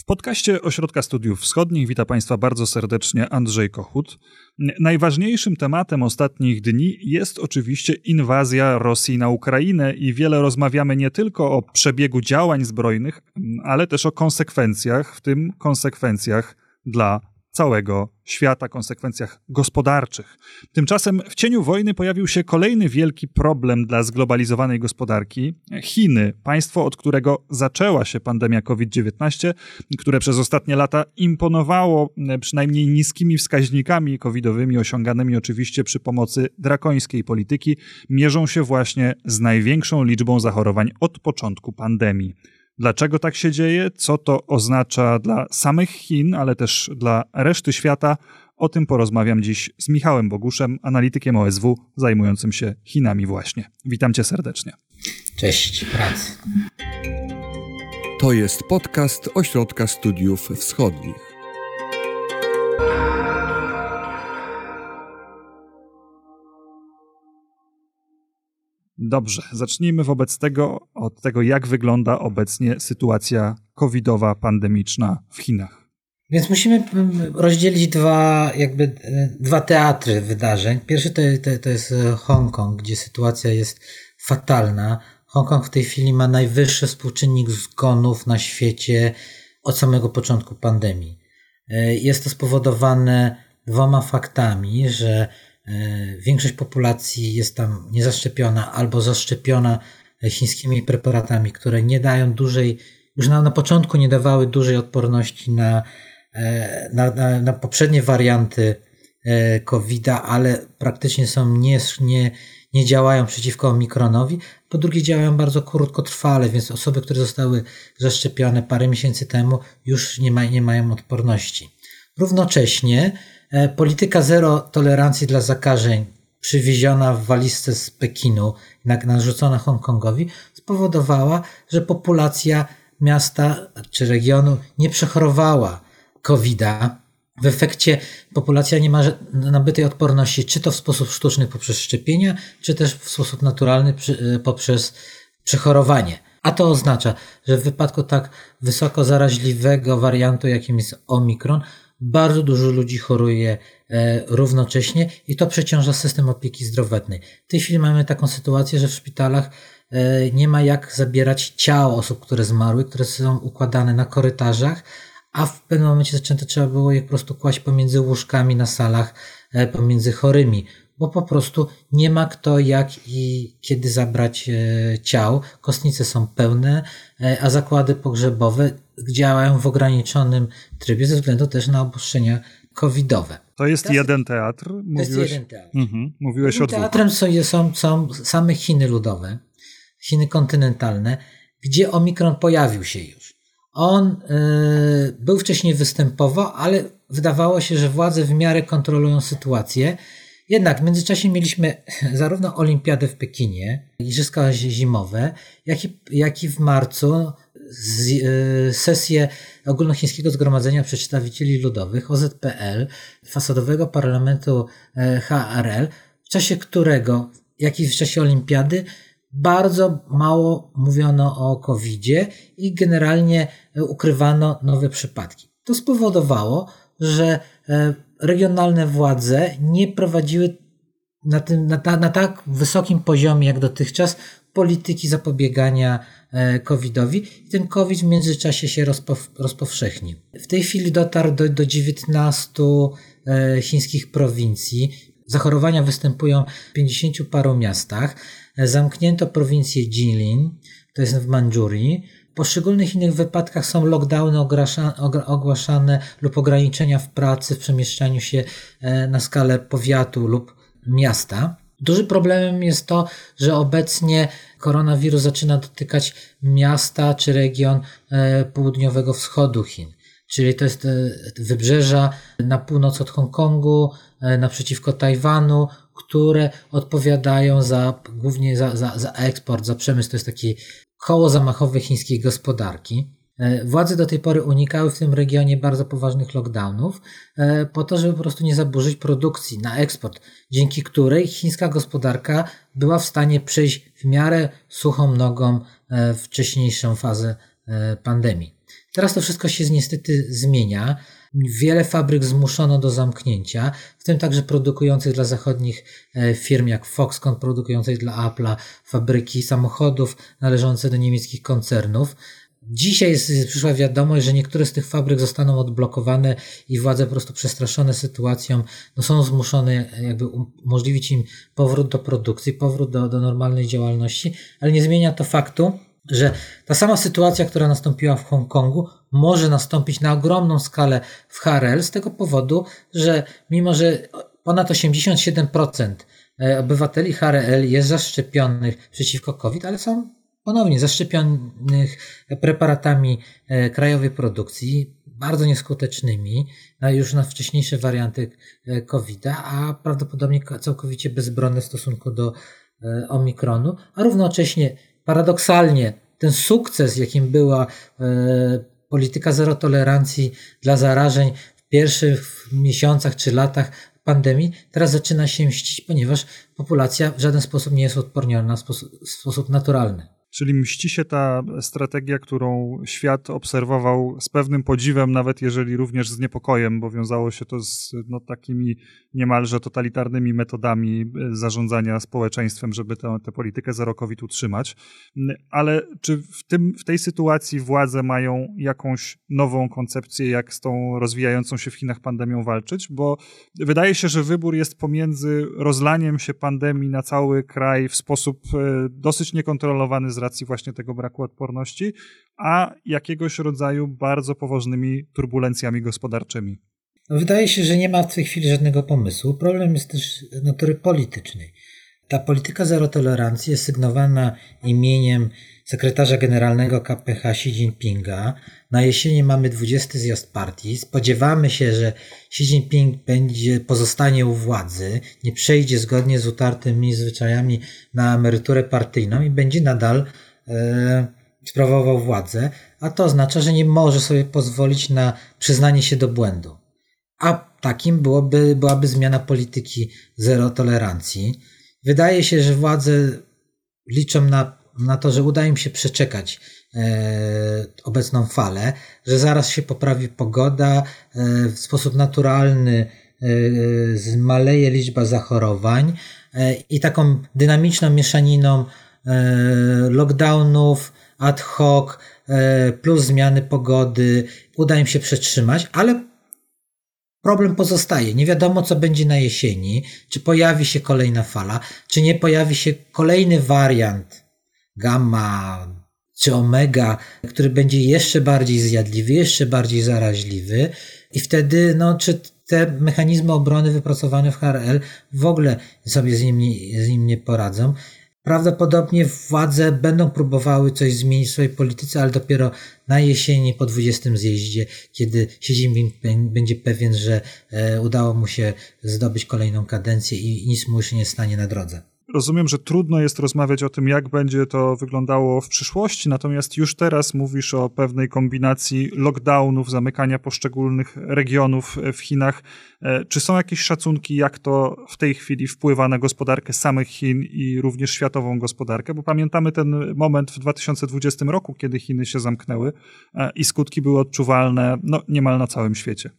W podcaście Ośrodka Studiów Wschodnich wita Państwa bardzo serdecznie Andrzej Kochut. Najważniejszym tematem ostatnich dni jest oczywiście inwazja Rosji na Ukrainę i wiele rozmawiamy nie tylko o przebiegu działań zbrojnych, ale też o konsekwencjach, w tym konsekwencjach dla całego świata, konsekwencjach gospodarczych. Tymczasem w cieniu wojny pojawił się kolejny wielki problem dla zglobalizowanej gospodarki Chiny, państwo, od którego zaczęła się pandemia COVID-19, które przez ostatnie lata imponowało e, przynajmniej niskimi wskaźnikami covidowymi, osiąganymi oczywiście przy pomocy drakońskiej polityki, mierzą się właśnie z największą liczbą zachorowań od początku pandemii. Dlaczego tak się dzieje? Co to oznacza dla samych Chin, ale też dla reszty świata? O tym porozmawiam dziś z Michałem Boguszem, analitykiem OSW zajmującym się Chinami właśnie. Witam cię serdecznie. Cześć, pracy. To jest podcast Ośrodka Studiów Wschodnich. Dobrze, zacznijmy wobec tego od tego, jak wygląda obecnie sytuacja covidowa, pandemiczna w Chinach. Więc musimy rozdzielić dwa, jakby, dwa teatry wydarzeń. Pierwszy to, to, to jest Hongkong, gdzie sytuacja jest fatalna. Hongkong w tej chwili ma najwyższy współczynnik zgonów na świecie od samego początku pandemii. Jest to spowodowane dwoma faktami, że E, większość populacji jest tam niezaszczepiona albo zaszczepiona chińskimi preparatami, które nie dają dużej, już na, na początku nie dawały dużej odporności na, e, na, na, na poprzednie warianty e, COVID-a, ale praktycznie są nie, nie, nie działają przeciwko omikronowi. Po drugie, działają bardzo krótkotrwale, więc osoby, które zostały zaszczepione parę miesięcy temu, już nie, ma, nie mają odporności. Równocześnie E, polityka zero tolerancji dla zakażeń przywieziona w walizce z Pekinu, narzucona Hongkongowi, spowodowała, że populacja miasta czy regionu nie przechorowała COVID-a. W efekcie populacja nie ma nabytej odporności, czy to w sposób sztuczny poprzez szczepienia, czy też w sposób naturalny e, poprzez przechorowanie. A to oznacza, że w wypadku tak wysoko zaraźliwego wariantu, jakim jest Omikron, bardzo dużo ludzi choruje e, równocześnie i to przeciąża system opieki zdrowotnej. W tej chwili mamy taką sytuację, że w szpitalach e, nie ma jak zabierać ciał osób, które zmarły, które są układane na korytarzach, a w pewnym momencie zaczęto trzeba było je po prostu kłaść pomiędzy łóżkami na salach, e, pomiędzy chorymi, bo po prostu nie ma kto jak i kiedy zabrać ciał. Kostnice są pełne, a zakłady pogrzebowe działają w ograniczonym trybie ze względu też na obostrzenia covidowe. To jest jeden teatr. Mówiłeś, to jest jeden teatr. Mhm, mówiłeś Tym o dwóch. Teatrem są, są, są same Chiny ludowe, Chiny kontynentalne, gdzie Omikron pojawił się już. On y, był wcześniej występował, ale wydawało się, że władze w miarę kontrolują sytuację. Jednak w międzyczasie mieliśmy zarówno Olimpiadę w Pekinie, Igrzyska Zimowe, jak i, jak i w marcu E, sesję Ogólnochińskiego Zgromadzenia Przedstawicieli Ludowych, OZPL, fasadowego parlamentu e, HRL, w czasie którego, jak i w czasie olimpiady, bardzo mało mówiono o covid i generalnie ukrywano nowe przypadki. To spowodowało, że e, regionalne władze nie prowadziły na, tym, na, na, tak wysokim poziomie jak dotychczas polityki zapobiegania e, COVID-owi i ten COVID w międzyczasie się rozpow, rozpowszechnił. W tej chwili dotarł do, do 19 e, chińskich prowincji. Zachorowania występują w 50 paru miastach. E, zamknięto prowincję Jilin, to jest w Mandżurii. W poszczególnych innych wypadkach są lockdowny ogłaszane lub ograniczenia w pracy, w przemieszczaniu się na skalę powiatu lub miasta. Dużym problemem jest to, że obecnie koronawirus zaczyna dotykać miasta czy region e, południowego wschodu Chin. Czyli to jest e, wybrzeża na północ od Hongkongu, e, naprzeciwko Tajwanu, które odpowiadają za, głównie za, za, za eksport, za przemysł. To jest taki koło zamachowe chińskiej gospodarki. E, władze do tej pory unikały w tym regionie bardzo poważnych lockdownów, e, po to, żeby po prostu nie zaburzyć produkcji na eksport, dzięki której chińska gospodarka była w stanie przejść w miarę suchą nogą e, wcześniejszą fazę pandemii. Teraz to wszystko się niestety zmienia. Wiele fabryk zmuszono do zamknięcia, w tym także produkujących dla zachodnich firm jak Foxconn, produkujących dla Apple'a fabryki samochodów należące do niemieckich koncernów. Dzisiaj przyszła wiadomość, że niektóre z tych fabryk zostaną odblokowane i władze po prostu przestraszone sytuacją no są zmuszone jakby umożliwić im powrót do produkcji, powrót do, do normalnej działalności, ale nie zmienia to faktu, że ta sama sytuacja, która nastąpiła w Hongkongu, może nastąpić na ogromną skalę w HRL z tego powodu, że mimo, że ponad 87% e, obywateli HRL jest zaszczepionych przeciwko COVID, ale są ponownie zaszczepionych preparatami e, krajowej produkcji, bardzo nieskutecznymi, już na wcześniejsze warianty e, COVID-a, a prawdopodobnie całkowicie bezbronne w stosunku do omikronu, a równocześnie paradoksalnie ten sukces, jakim była e, polityka zero tolerancji dla zarażeń w pierwszych miesiącach czy latach pandemii, teraz zaczyna się mścić, ponieważ populacja w żaden sposób nie jest odporniona w sposób naturalny. Czyli mści się ta strategia, którą świat obserwował z pewnym podziwem, nawet jeżeli również z niepokojem, bo wiązało się to z no, takimi niemalże totalitarnymi metodami e, zarządzania społeczeństwem, żeby tę, tę politykę zero COVID utrzymać. Ale czy w, tym, w tej sytuacji władze mają jakąś nową koncepcję, jak z tą rozwijającą się w Chinach pandemią walczyć? Bo wydaje się, że wybór jest pomiędzy rozlaniem się pandemii na cały kraj w sposób e, dosyć niekontrolowany z racji właśnie tego braku odporności, a jakiegoś rodzaju bardzo poważnymi turbulencjami gospodarczymi. Wydaje się, że nie ma w tej chwili żadnego pomysłu. Problem jest też natury politycznej. Ta polityka zero tolerancji jest sygnowana imieniem sekretarza generalnego KPH Xi Jinpinga. Na jesieni mamy 20 zjazd partii. Spodziewamy się, że Xi Jinping będzie, pozostanie u władzy, nie przejdzie zgodnie z utartymi zwyczajami na emeryturę partyjną i będzie nadal e, sprawował władzę, a to oznacza, że nie może sobie pozwolić na przyznanie się do błędu. A takim byłoby, byłaby zmiana polityki zero tolerancji. Wydaje się, że władze liczą na, na to, że uda im się przeczekać e, obecną falę, że zaraz się poprawi pogoda, e, w sposób naturalny e, zmaleje liczba zachorowań e, i taką dynamiczną mieszaniną e, lockdownów, ad hoc, e, plus zmiany pogody uda im się przetrzymać, ale Problem pozostaje. Nie wiadomo, co będzie na jesieni, czy pojawi się kolejna fala, czy nie pojawi się kolejny wariant gamma czy omega, który będzie jeszcze bardziej zjadliwy, jeszcze bardziej zaraźliwy, i wtedy, no, czy te mechanizmy obrony wypracowane w HRL w ogóle sobie z nim, z nim nie poradzą. Prawdopodobnie władze będą próbowały coś zmienić w swojej polityce, ale dopiero na jesieni po 20 zjeździe, kiedy Xi Jinping będzie pewien, że e, udało mu się zdobyć kolejną kadencję i nic mu już nie stanie na drodze. Rozumiem, że trudno jest rozmawiać o tym, jak będzie to wyglądało w przyszłości, natomiast już teraz mówisz o pewnej kombinacji lockdownów, zamykania poszczególnych regionów w Chinach. E, czy są jakieś szacunki, jak to w tej chwili wpływa na gospodarkę samych Chin i również światową gospodarkę? Bo pamiętamy ten moment w 2020 roku, kiedy Chiny się zamknęły e, i skutki były odczuwalne no, niemal na całym świecie.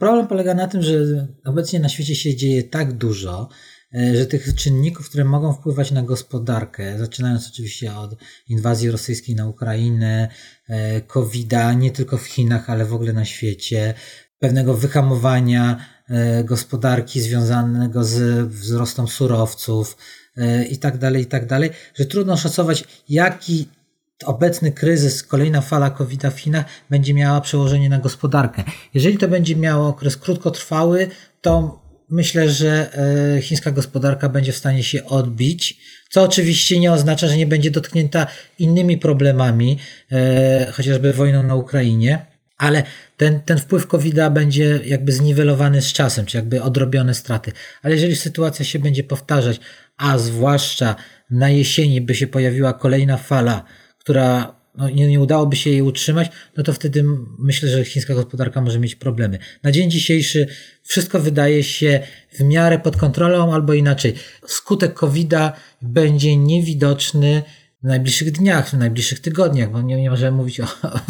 Problem polega na tym, że obecnie na świecie się dzieje tak dużo, E, że tych czynników, które mogą wpływać na gospodarkę, zaczynając oczywiście od inwazji rosyjskiej na Ukrainę, e, COVID-a, nie tylko w Chinach, ale w ogóle na świecie, pewnego wyhamowania e, gospodarki związanego z wzrostem surowców i tak dalej, i tak dalej, że trudno szacować, jaki obecny kryzys, kolejna fala COVID-a w Chinach będzie miała przełożenie na gospodarkę. Jeżeli to będzie miało okres krótkotrwały, to myślę, że e, chińska gospodarka będzie w stanie się odbić, co oczywiście nie oznacza, że nie będzie dotknięta innymi problemami, e, chociażby wojną na Ukrainie, ale ten, ten wpływ covid będzie jakby zniwelowany z czasem, czy jakby odrobione straty. Ale jeżeli sytuacja się będzie powtarzać, a zwłaszcza na jesieni by się pojawiła kolejna fala, która no, nie, nie udałoby się jej utrzymać, no to wtedy myślę, że chińska gospodarka może mieć problemy. Na dzień dzisiejszy wszystko wydaje się w miarę pod kontrolą, albo inaczej. Skutek COVID-a będzie niewidoczny w najbliższych dniach, w najbliższych tygodniach, bo nie, nie możemy mówić o, o,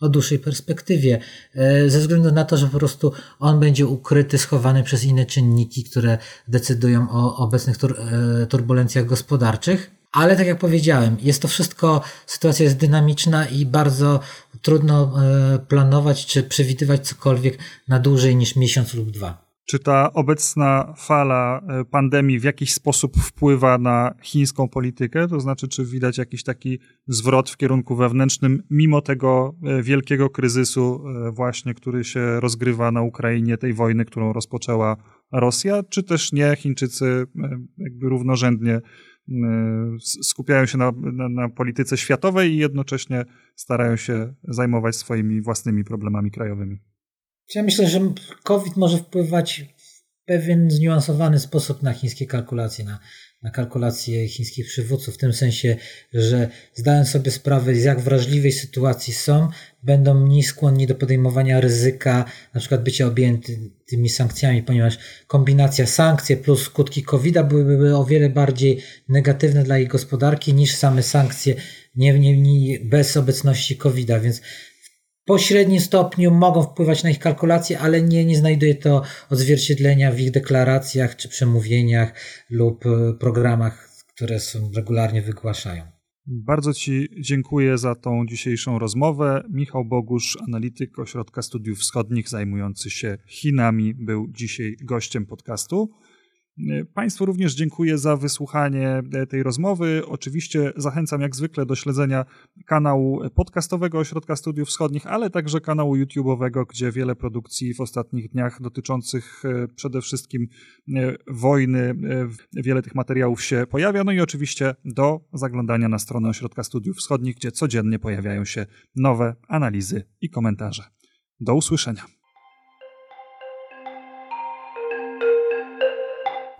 o dłuższej perspektywie, e, ze względu na to, że po prostu on będzie ukryty, schowany przez inne czynniki, które decydują o obecnych tur e, turbulencjach gospodarczych. Ale tak jak powiedziałem, jest to wszystko, sytuacja jest dynamiczna i bardzo trudno e, planować czy przewidywać cokolwiek na dłużej niż miesiąc lub dwa. Czy ta obecna fala e, pandemii w jakiś sposób wpływa na chińską politykę? To znaczy, czy widać jakiś taki zwrot w kierunku wewnętrznym, mimo tego e, wielkiego kryzysu, właśnie, który się rozgrywa na Ukrainie, tej wojny, którą rozpoczęła Rosja, czy też nie? Chińczycy jakby równorzędnie skupiają się na, na, na polityce światowej i jednocześnie starają się zajmować swoimi własnymi problemami krajowymi. Ja myślę, że COVID może wpływać w pewien zniuansowany sposób na chińskie kalkulacje, na, na kalkulacje chińskich przywódców, w tym sensie, że zdając sobie sprawę, z jak wrażliwej sytuacji są, będą mniej skłonni do podejmowania ryzyka, na przykład bycia objęty tymi sankcjami, ponieważ kombinacja sankcje plus skutki COVID-a byłyby o wiele bardziej negatywne dla ich gospodarki niż same sankcje nie, nie, nie bez obecności COVID-a, więc pośrednim stopniu mogą wpływać na ich kalkulacje, ale nie, nie znajduje to odzwierciedlenia w ich deklaracjach czy przemówieniach lub e, programach, które są regularnie wygłaszają. Bardzo Ci dziękuję za tą dzisiejszą rozmowę. Michał Bogusz, analityk Ośrodka Studiów Wschodnich zajmujący się Chinami, był dzisiaj gościem podcastu. Państwu również dziękuję za wysłuchanie e, tej rozmowy. Oczywiście zachęcam jak zwykle do śledzenia kanału podcastowego Ośrodka Studiów Wschodnich, ale także kanału YouTube'owego, gdzie wiele produkcji w ostatnich dniach dotyczących e, przede wszystkim e, wojny, wiele tych materiałów się pojawia. No i oczywiście do zaglądania na stronę Ośrodka Studiów Wschodnich, gdzie codziennie pojawiają się nowe analizy i komentarze. Do usłyszenia.